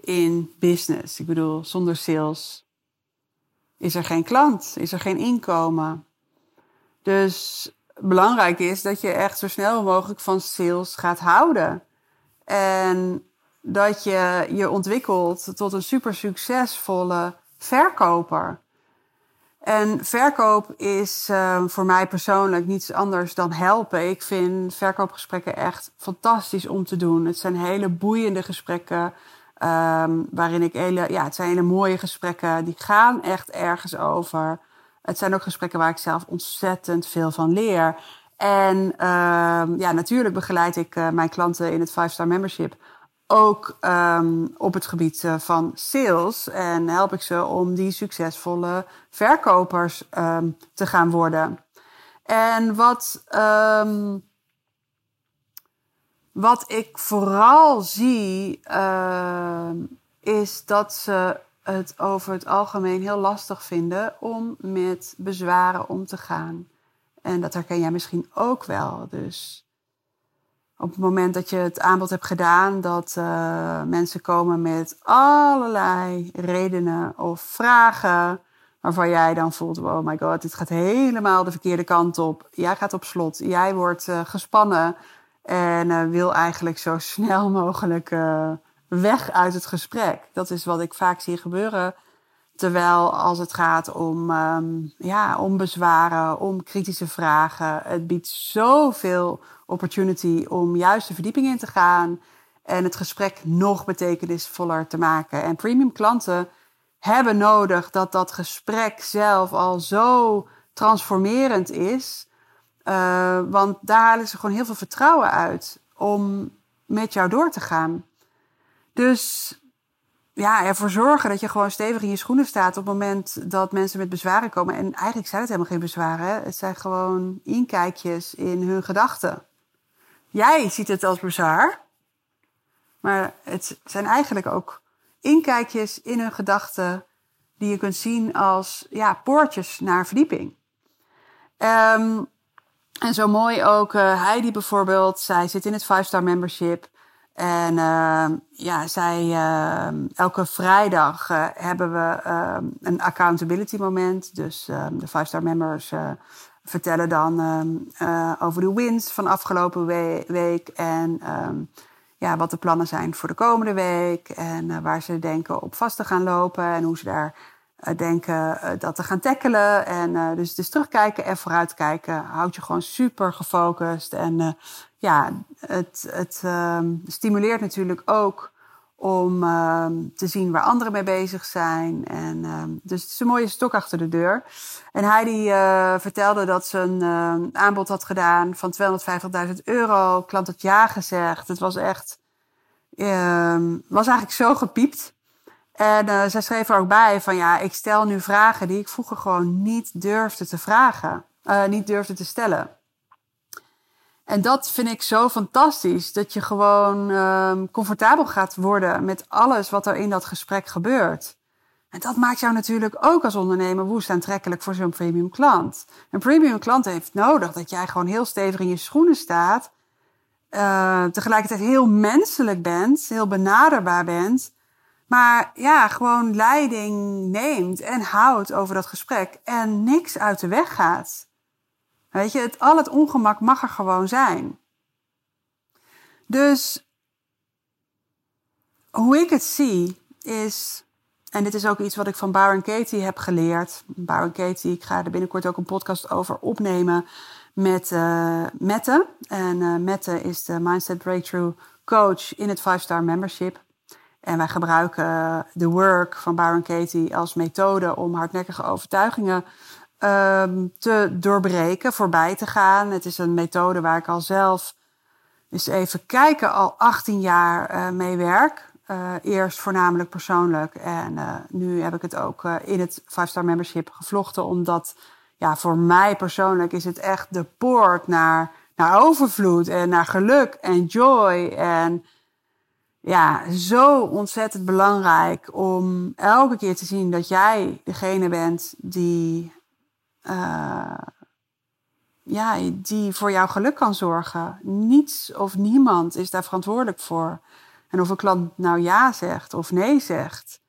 in business. Ik bedoel, zonder sales is er geen klant, is er geen inkomen. Dus belangrijk is dat je echt zo snel mogelijk van sales gaat houden. En dat je je ontwikkelt tot een super succesvolle verkoper. En verkoop is uh, voor mij persoonlijk niets anders dan helpen. Ik vind verkoopgesprekken echt fantastisch om te doen. Het zijn hele boeiende gesprekken. Um, waarin ik hele, ja, het zijn hele mooie gesprekken. Die gaan echt ergens over. Het zijn ook gesprekken waar ik zelf ontzettend veel van leer. En um, ja, natuurlijk begeleid ik uh, mijn klanten in het 5-star membership ook um, op het gebied uh, van sales. En help ik ze om die succesvolle verkopers te gaan worden. En wat, wat ik vooral zie, uh, is dat ze het over het algemeen heel lastig vinden om met bezwaren om te gaan. En dat herken jij misschien ook wel. Dus op het moment dat je het aanbod hebt gedaan, dat uh, mensen komen met allerlei redenen of vragen. Waarvan jij dan voelt: oh my god, dit gaat helemaal de verkeerde kant op. Jij gaat op slot. Jij wordt uh, gespannen. En uh, wil eigenlijk zo snel mogelijk weg uit het gesprek. Dat is wat ik vaak zie gebeuren. Terwijl als het gaat om, um, ja, om bezwaren, om kritische vragen, het biedt zoveel opportunity om juist de verdieping in te gaan en het gesprek nog betekenisvoller te maken. En premium klanten hebben nodig dat dat gesprek zelf al zo transformerend is. Uh, want daar halen ze gewoon heel veel vertrouwen uit om met jou door te gaan. Dus ja, ervoor zorgen dat je gewoon stevig in je schoenen staat op het moment dat mensen met bezwaren komen. En eigenlijk zijn het helemaal geen bezwaren. Het zijn gewoon inkijkjes in hun gedachten. Jij ziet het als bezwaar, maar het zijn eigenlijk ook inkijkjes in hun gedachten die je kunt zien als ja, poortjes naar verdieping. Um, en zo mooi ook uh, Heidi bijvoorbeeld. Zij zit in het 5-star membership. En uh, ja, zij, uh, elke vrijdag uh, hebben we een accountability moment. Dus de 5-star members vertellen dan over de wins van afgelopen we week. En ja, wat de plannen zijn voor de komende week. En waar ze denken op vast te gaan lopen. En hoe ze daar denken dat te gaan tackelen. En dus, dus terugkijken en vooruitkijken. Houd je gewoon super gefocust. En ja, het, het um, stimuleert natuurlijk ook om um, te zien waar anderen mee bezig zijn. En, um, dus het is een mooie stok achter de deur. En Heidi uh, vertelde dat ze een aanbod had gedaan van 250.000 euro. Klant had ja gezegd. Het was echt, was eigenlijk zo gepiept. En uh, zij schreef er ook bij van ja, ik stel nu vragen die ik vroeger gewoon niet durfde te vragen. niet durfde te stellen. En dat vind ik zo fantastisch. Dat je gewoon um, comfortabel gaat worden met alles wat er in dat gesprek gebeurt. En dat maakt jou natuurlijk ook als ondernemer woest aantrekkelijk voor zo'n premium klant. Een premium klant heeft nodig dat jij gewoon heel stevig in je schoenen staat. Uh, tegelijkertijd heel menselijk bent, heel benaderbaar bent. Maar ja, gewoon leiding neemt en houdt over dat gesprek en niks uit de weg gaat. Weet je, het, al het ongemak mag er gewoon zijn. Dus hoe ik het zie is, en dit is ook iets wat ik van Baron Katie heb geleerd. Baron Katie, ik ga er binnenkort ook een podcast over opnemen met uh, Mette. En uh, Mette is de Mindset Breakthrough Coach in het 5-star membership. En wij gebruiken de work van Baron Katie als methode om hardnekkige overtuigingen um, te doorbreken, voorbij te gaan. Het is een methode waar ik al zelf eens even kijken, al 18 jaar uh, mee werk. uh, eerst voornamelijk persoonlijk. En nu heb ik het ook in het 5-star membership gevlochten. Omdat ja, voor mij persoonlijk is het echt de poort naar, naar overvloed en naar geluk en joy. En ja, zo ontzettend belangrijk om elke keer te zien dat jij degene bent die, ja, die voor jouw geluk kan zorgen. Niets of niemand is daar verantwoordelijk voor. En of een klant nou ja zegt of nee zegt.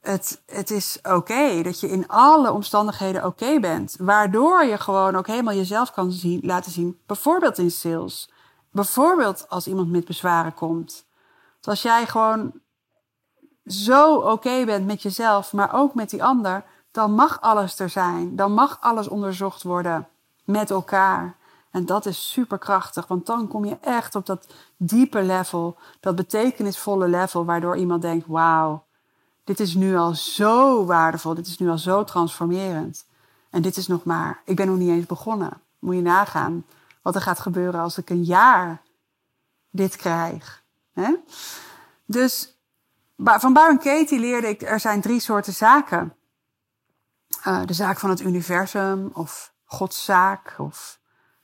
Het, het is oké dat je in alle omstandigheden oké bent. Waardoor je gewoon ook helemaal jezelf kan zien, laten zien. Bijvoorbeeld in sales. Bijvoorbeeld als iemand met bezwaren komt. Als jij gewoon zo oké bent met jezelf, maar ook met die ander, dan mag alles er zijn. Dan mag alles onderzocht worden met elkaar. En dat is superkrachtig, want dan kom je echt op dat diepe level, dat betekenisvolle level, waardoor iemand denkt: wauw, dit is nu al zo waardevol, dit is nu al zo transformerend. En dit is nog maar, ik ben nog niet eens begonnen. Moet je nagaan wat er gaat gebeuren als ik een jaar dit krijg. Hè? Dus van Baron Katie leerde ik, er zijn drie soorten zaken. Uh, de zaak van het universum, of Godszaak, of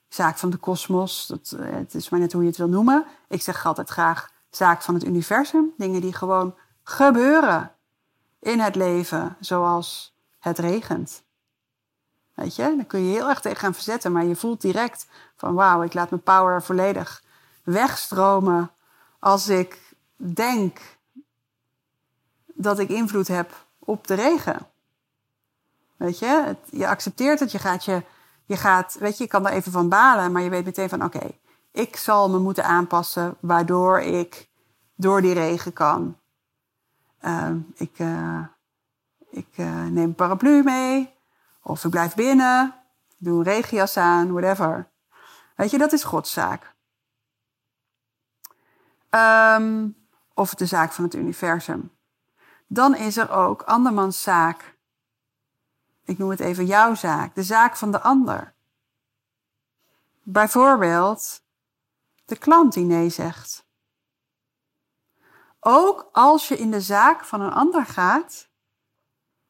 zaak van de kosmos. Eh, het is maar net hoe je het wil noemen. Ik zeg altijd graag zaak van het universum. Dingen die gewoon gebeuren in het leven, zoals het regent. Weet je, dan kun je heel erg tegen gaan verzetten, maar je voelt direct van wauw, ik laat mijn power volledig wegstromen als ik denk dat ik invloed heb op de regen. Weet je, je accepteert het, je gaat je je gaat, weet je, je kan er even van balen, maar je weet meteen van oké, ik zal me moeten aanpassen waardoor ik door die regen kan. Uh, ik uh, ik uh, neem een paraplu mee, of ik blijf binnen, doe een regenjas aan, whatever. Weet je, dat is Godszaak. Um, of de zaak van het universum. Dan is er ook andermans zaak ik noem het even jouw zaak, de zaak van de ander. Bijvoorbeeld de klant die nee zegt. Ook als je in de zaak van een ander gaat,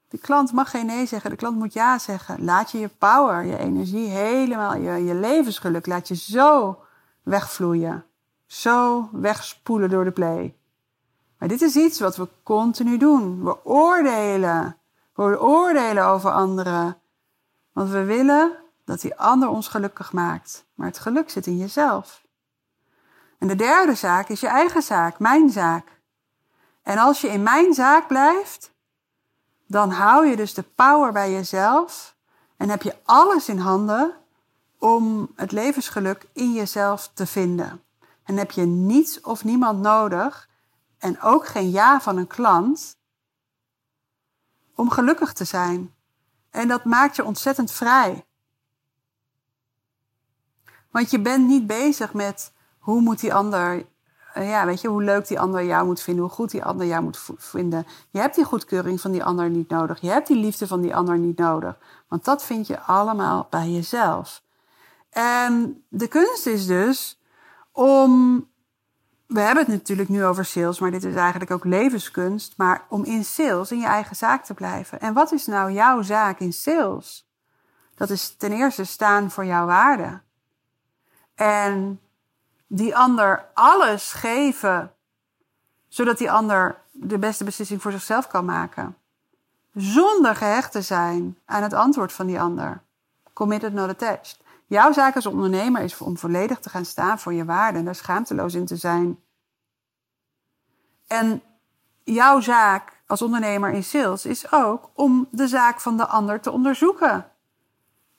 de klant mag geen nee zeggen, de klant moet ja zeggen. Laat je je power, je energie, helemaal je, je levensgeluk, laat je zo wegvloeien. Zo wegspoelen door de play. Maar dit is iets wat we continu doen. We oordelen we oordelen over anderen. Want we willen dat die ander ons gelukkig maakt. Maar het geluk zit in jezelf. En de derde zaak is je eigen zaak, mijn zaak. En als je in mijn zaak blijft, dan hou je dus de power bij jezelf en heb je alles in handen om het levensgeluk in jezelf te vinden. En heb je niets of niemand nodig en ook geen ja van een klant om gelukkig te zijn. En dat maakt je ontzettend vrij. Want je bent niet bezig met hoe moet die ander, eh, ja, weet je, hoe leuk die ander jou moet vinden, hoe goed die ander jou moet vinden. Je hebt die goedkeuring van die ander niet nodig. Je hebt die liefde van die ander niet nodig. Want dat vind je allemaal bij jezelf. En de kunst is dus om we hebben het natuurlijk nu over sales, maar dit is eigenlijk ook levenskunst. Maar om in sales in je eigen zaak te blijven. En wat is nou jouw zaak in sales? Dat is ten eerste staan voor jouw waarde. En die ander alles geven, zodat die ander de beste beslissing voor zichzelf kan maken. Zonder gehecht te zijn aan het antwoord van die ander. Committed, not attached. Jouw zaak als ondernemer is om volledig te gaan staan voor je waarde en daar schaamteloos in te zijn. En jouw zaak als ondernemer in sales is ook om de zaak van de ander te onderzoeken.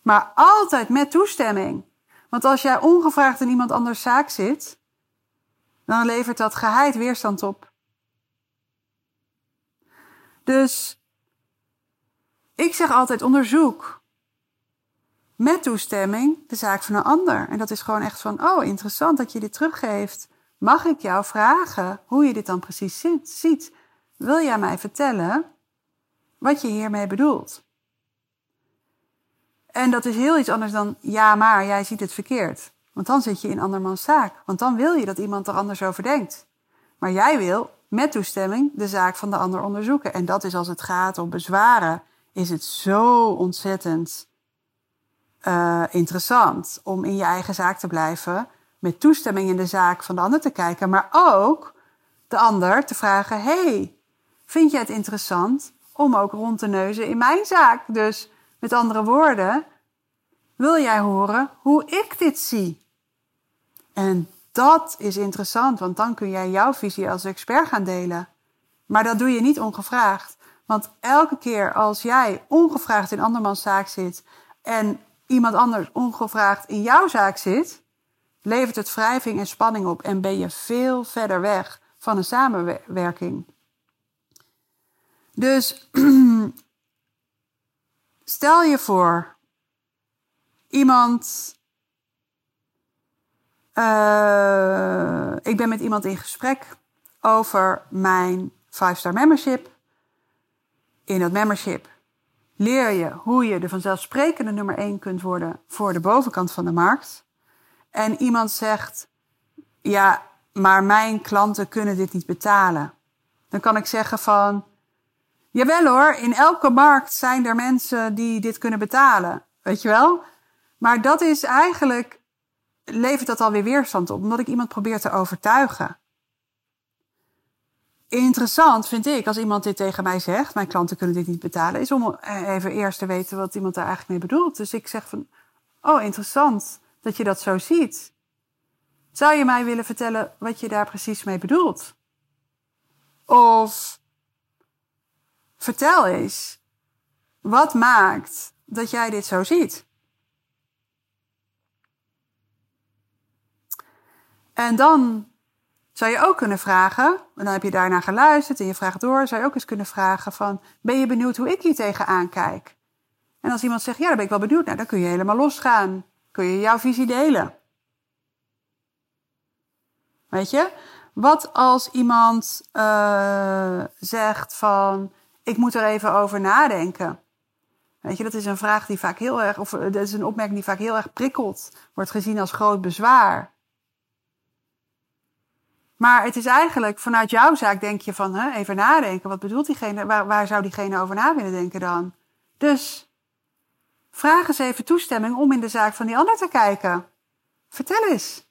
Maar altijd met toestemming. Want als jij ongevraagd in iemand anders zaak zit, dan levert dat geheid weerstand op. Dus ik zeg altijd onderzoek met toestemming de zaak van een ander. En dat is gewoon echt van, oh interessant dat je dit teruggeeft. Mag ik jou vragen hoe je dit dan precies ziet? Wil jij mij vertellen wat je hiermee bedoelt? En dat is heel iets anders dan ja, maar jij ziet het verkeerd. Want dan zit je in andermans zaak. Want dan wil je dat iemand er anders over denkt. Maar jij wil met toestemming de zaak van de ander onderzoeken. En dat is als het gaat om bezwaren, is het zo ontzettend uh, interessant om in je eigen zaak te blijven, met toestemming in de zaak van de ander te kijken, maar ook de ander te vragen: hey, vind jij het interessant om ook rond te neuzen in mijn zaak? Dus met andere woorden, wil jij horen hoe ik dit zie? En dat is interessant, want dan kun jij jouw visie als expert gaan delen. Maar dat doe je niet ongevraagd. Want elke keer als jij ongevraagd in andermans zaak zit en iemand anders ongevraagd in jouw zaak zit, levert het wrijving en spanning op en ben je veel verder weg van een samenwerking. Dus stel je voor, iemand. Uh, ik ben met iemand in gesprek over mijn 5-star membership. In dat membership leer je hoe je de vanzelfsprekende nummer 1 kunt worden voor de bovenkant van de markt. En iemand zegt: Ja, maar mijn klanten kunnen dit niet betalen. Dan kan ik zeggen van. Jawel hoor, in elke markt zijn er mensen die dit kunnen betalen. Weet je wel? Maar dat is eigenlijk, levert dat alweer weerstand op, omdat ik iemand probeer te overtuigen. Interessant vind ik, als iemand dit tegen mij zegt, mijn klanten kunnen dit niet betalen, is om even eerst te weten wat iemand daar eigenlijk mee bedoelt. Dus ik zeg van, oh interessant dat je dat zo ziet. Zou je mij willen vertellen wat je daar precies mee bedoelt? Of vertel eens, wat maakt dat jij dit zo ziet? En dan zou je ook kunnen vragen, en dan heb je daarna geluisterd en je vraagt door, zou je ook eens kunnen vragen van, ben je benieuwd hoe ik hier tegenaan kijk? En als iemand zegt, ja, daar ben ik wel benieuwd naar, dan kun je helemaal losgaan. Kun je jouw visie delen. Weet je? Wat als iemand uh, zegt van, ik moet er even over nadenken. Weet je, dat is een vraag die vaak heel erg, of dat is een opmerking die vaak heel erg prikkelt, wordt gezien als groot bezwaar. Maar het is eigenlijk vanuit jouw zaak denk je van even nadenken. Wat bedoelt diegene? Waar, waar zou diegene over na willen denken dan? Dus vraag eens even toestemming om in de zaak van die ander te kijken. Vertel eens.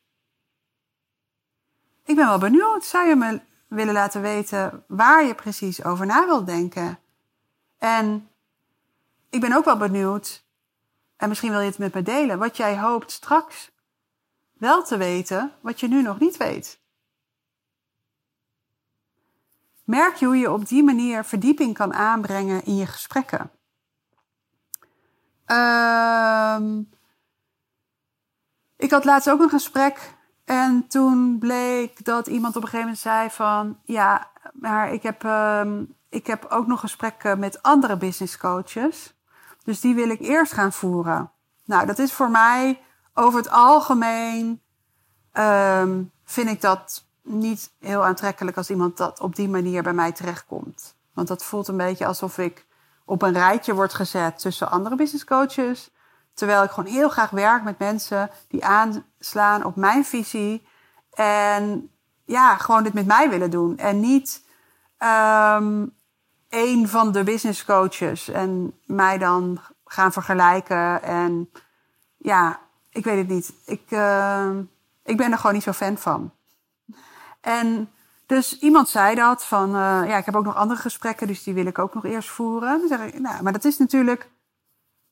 Ik ben wel benieuwd. Zou je me willen laten weten waar je precies over na wilt denken? En ik ben ook wel benieuwd, en misschien wil je het met me delen, wat jij hoopt straks wel te weten, wat je nu nog niet weet. Merk je hoe je op die manier verdieping kan aanbrengen in je gesprekken. Uh, ik had laatst ook een gesprek en toen bleek dat iemand op een gegeven moment zei van ja, maar ik heb, uh, ik heb ook nog gesprekken met andere business coaches. Dus die wil ik eerst gaan voeren. Nou, dat is voor mij over het algemeen um, vind ik dat niet heel aantrekkelijk als iemand dat op die manier bij mij terechtkomt. Want dat voelt een beetje alsof ik op een rijtje word gezet tussen andere business coaches. Terwijl ik gewoon heel graag werk met mensen die aanslaan op mijn visie. En ja, gewoon dit met mij willen doen. En niet um, een van de business coaches. En mij dan gaan vergelijken. En ja, ik weet het niet. Ik, uh, ik ben er gewoon niet zo fan van. En dus iemand zei dat van, uh, ja, ik heb ook nog andere gesprekken, dus die wil ik ook nog eerst voeren. Dan zeg ik, nou, maar dat is natuurlijk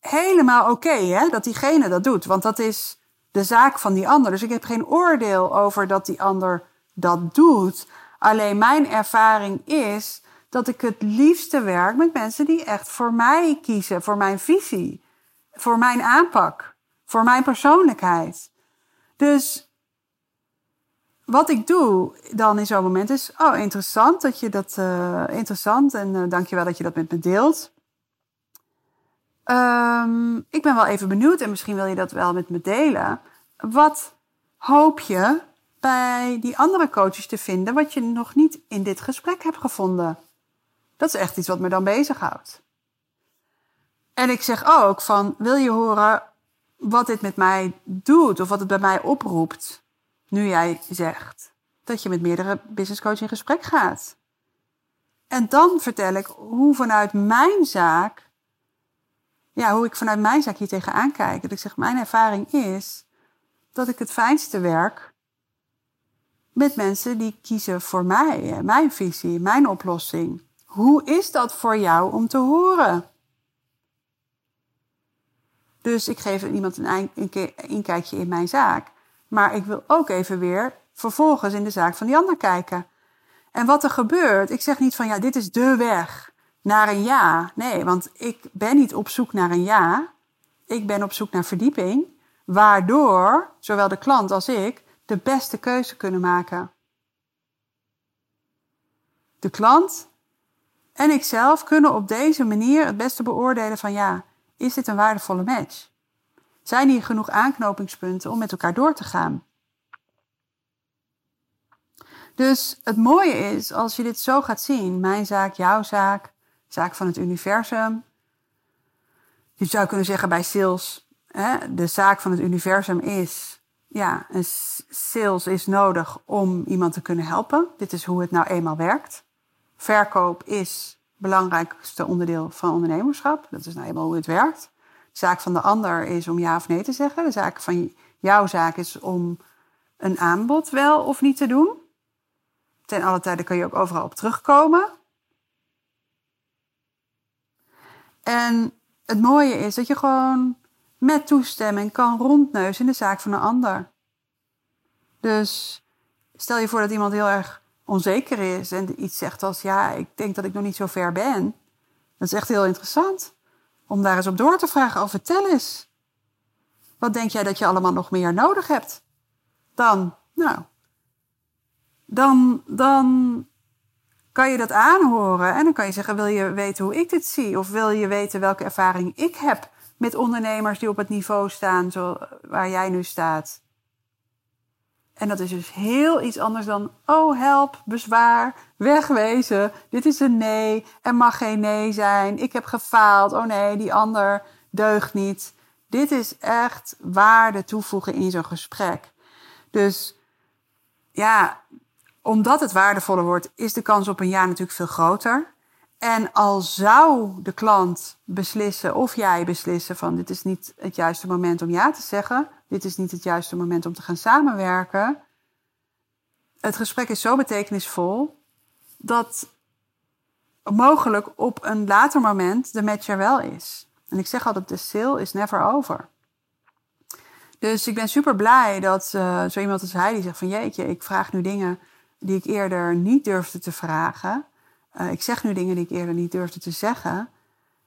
helemaal oké, hè, dat diegene dat doet, want dat is de zaak van die ander. Dus ik heb geen oordeel over dat die ander dat doet. Alleen mijn ervaring is dat ik het liefste werk met mensen die echt voor mij kiezen, voor mijn visie, voor mijn aanpak, voor mijn persoonlijkheid. Dus wat ik doe dan in zo'n moment is, oh interessant dat je dat, uh, interessant en uh, dankjewel dat je dat met me deelt. Um, ik ben wel even benieuwd en misschien wil je dat wel met me delen. Wat hoop je bij die andere coaches te vinden wat je nog niet in dit gesprek hebt gevonden? Dat is echt iets wat me dan bezighoudt. En ik zeg ook van, wil je horen wat dit met mij doet of wat het bij mij oproept? Nu jij zegt dat je met meerdere business coaches in gesprek gaat. En dan vertel ik hoe vanuit mijn zaak, ja, hoe ik vanuit mijn zaak hier tegenaan kijk. Dat ik zeg, mijn ervaring is dat ik het fijnste werk met mensen die kiezen voor mij, mijn visie, mijn oplossing. Hoe is dat voor jou om te horen? Dus ik geef iemand een inkijkje in mijn zaak. Maar ik wil ook even weer vervolgens in de zaak van die ander kijken. En wat er gebeurt, ik zeg niet van ja, dit is de weg naar een ja. Nee, want ik ben niet op zoek naar een ja. Ik ben op zoek naar verdieping, waardoor zowel de klant als ik de beste keuze kunnen maken. De klant en ikzelf kunnen op deze manier het beste beoordelen van ja, is dit een waardevolle match? Zijn hier genoeg aanknopingspunten om met elkaar door te gaan? Dus het mooie is, als je dit zo gaat zien, mijn zaak, jouw zaak, zaak van het universum. Je zou kunnen zeggen bij sales, hè, de zaak van het universum is, ja, een sales is nodig om iemand te kunnen helpen. Dit is hoe het nou eenmaal werkt. Verkoop is het belangrijkste onderdeel van ondernemerschap. Dat is nou eenmaal hoe het werkt. De zaak van de ander is om ja of nee te zeggen. De zaak van jouw zaak is om een aanbod wel of niet te doen. Ten alle tijden kun je ook overal op terugkomen. En het mooie is dat je gewoon met toestemming kan rondneuzen in de zaak van een ander. Dus stel je voor dat iemand heel erg onzeker is en iets zegt als ja, ik denk dat ik nog niet zo ver ben. Dat is echt heel interessant om daar eens op door te vragen. Oh, vertel eens. Wat denk jij dat je allemaal nog meer nodig hebt? Dan, nou, dan, dan kan je dat aanhoren en dan kan je zeggen: Wil je weten hoe ik dit zie? Of wil je weten welke ervaring ik heb met ondernemers die op het niveau staan waar jij nu staat? En dat is dus heel iets anders dan: Oh, help, bezwaar, wegwezen. Dit is een nee. Er mag geen nee zijn. Ik heb gefaald. Oh nee, die ander deugt niet. Dit is echt waarde toevoegen in zo'n gesprek. Dus ja, omdat het waardevoller wordt, is de kans op een ja natuurlijk veel groter. En al zou de klant beslissen of jij beslissen van dit is niet het juiste moment om ja te zeggen, dit is niet het juiste moment om te gaan samenwerken. Het gesprek is zo betekenisvol dat mogelijk op een later moment de match er wel is. En ik zeg altijd, de sale is never over. Dus ik ben super blij dat uh, zo iemand als hij die zegt van jeetje, ik vraag nu dingen die ik eerder niet durfde te vragen. Uh, ik zeg nu dingen die ik eerder niet durfde te zeggen.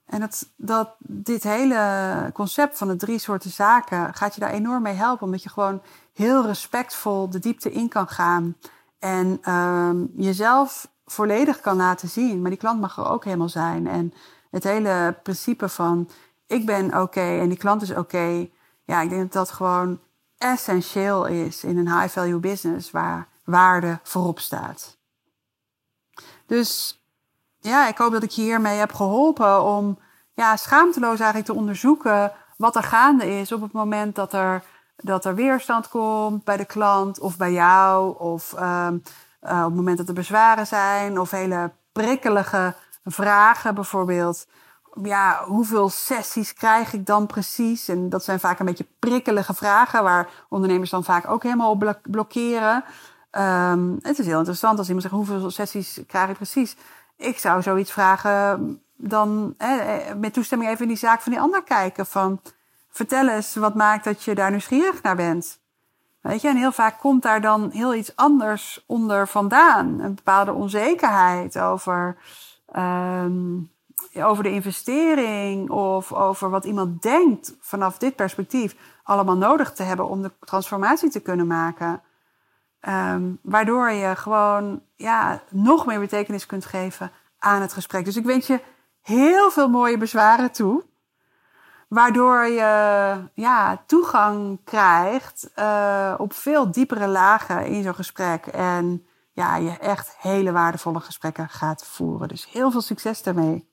En dat, dat dit hele concept van de drie soorten zaken gaat je daar enorm mee helpen. Omdat je gewoon heel respectvol de diepte in kan gaan. En um, jezelf volledig kan laten zien. Maar die klant mag er ook helemaal zijn. En het hele principe van ik ben oké en die klant is oké. ja, ik denk dat dat gewoon essentieel is in een high value business waar waarde voorop staat. Dus ja, ik hoop dat ik je hiermee heb geholpen om ja, schaamteloos eigenlijk te onderzoeken wat er gaande is op het moment dat er, dat er weerstand komt bij de klant of bij jou. Of um, uh, op het moment dat er bezwaren zijn of hele prikkelige vragen bijvoorbeeld. Ja, hoeveel sessies krijg ik dan precies? En dat zijn vaak een beetje prikkelige vragen waar ondernemers dan vaak ook helemaal op blokkeren. Um, het is heel interessant als iemand zegt hoeveel sessies krijg ik precies. Ik zou zoiets vragen dan eh, met toestemming even in die zaak van die ander kijken. Van vertel eens wat maakt dat je daar nieuwsgierig naar bent. Weet je, en heel vaak komt daar dan heel iets anders onder vandaan. Een bepaalde onzekerheid over, um, over de investering of over wat iemand denkt vanaf dit perspectief allemaal nodig te hebben om de transformatie te kunnen maken. Um, waardoor je gewoon ja, nog meer betekenis kunt geven aan het gesprek. Dus ik wens je heel veel mooie bezwaren toe. Waardoor je ja, toegang krijgt uh, op veel diepere lagen in zo'n gesprek. En ja, je echt hele waardevolle gesprekken gaat voeren. Dus heel veel succes daarmee.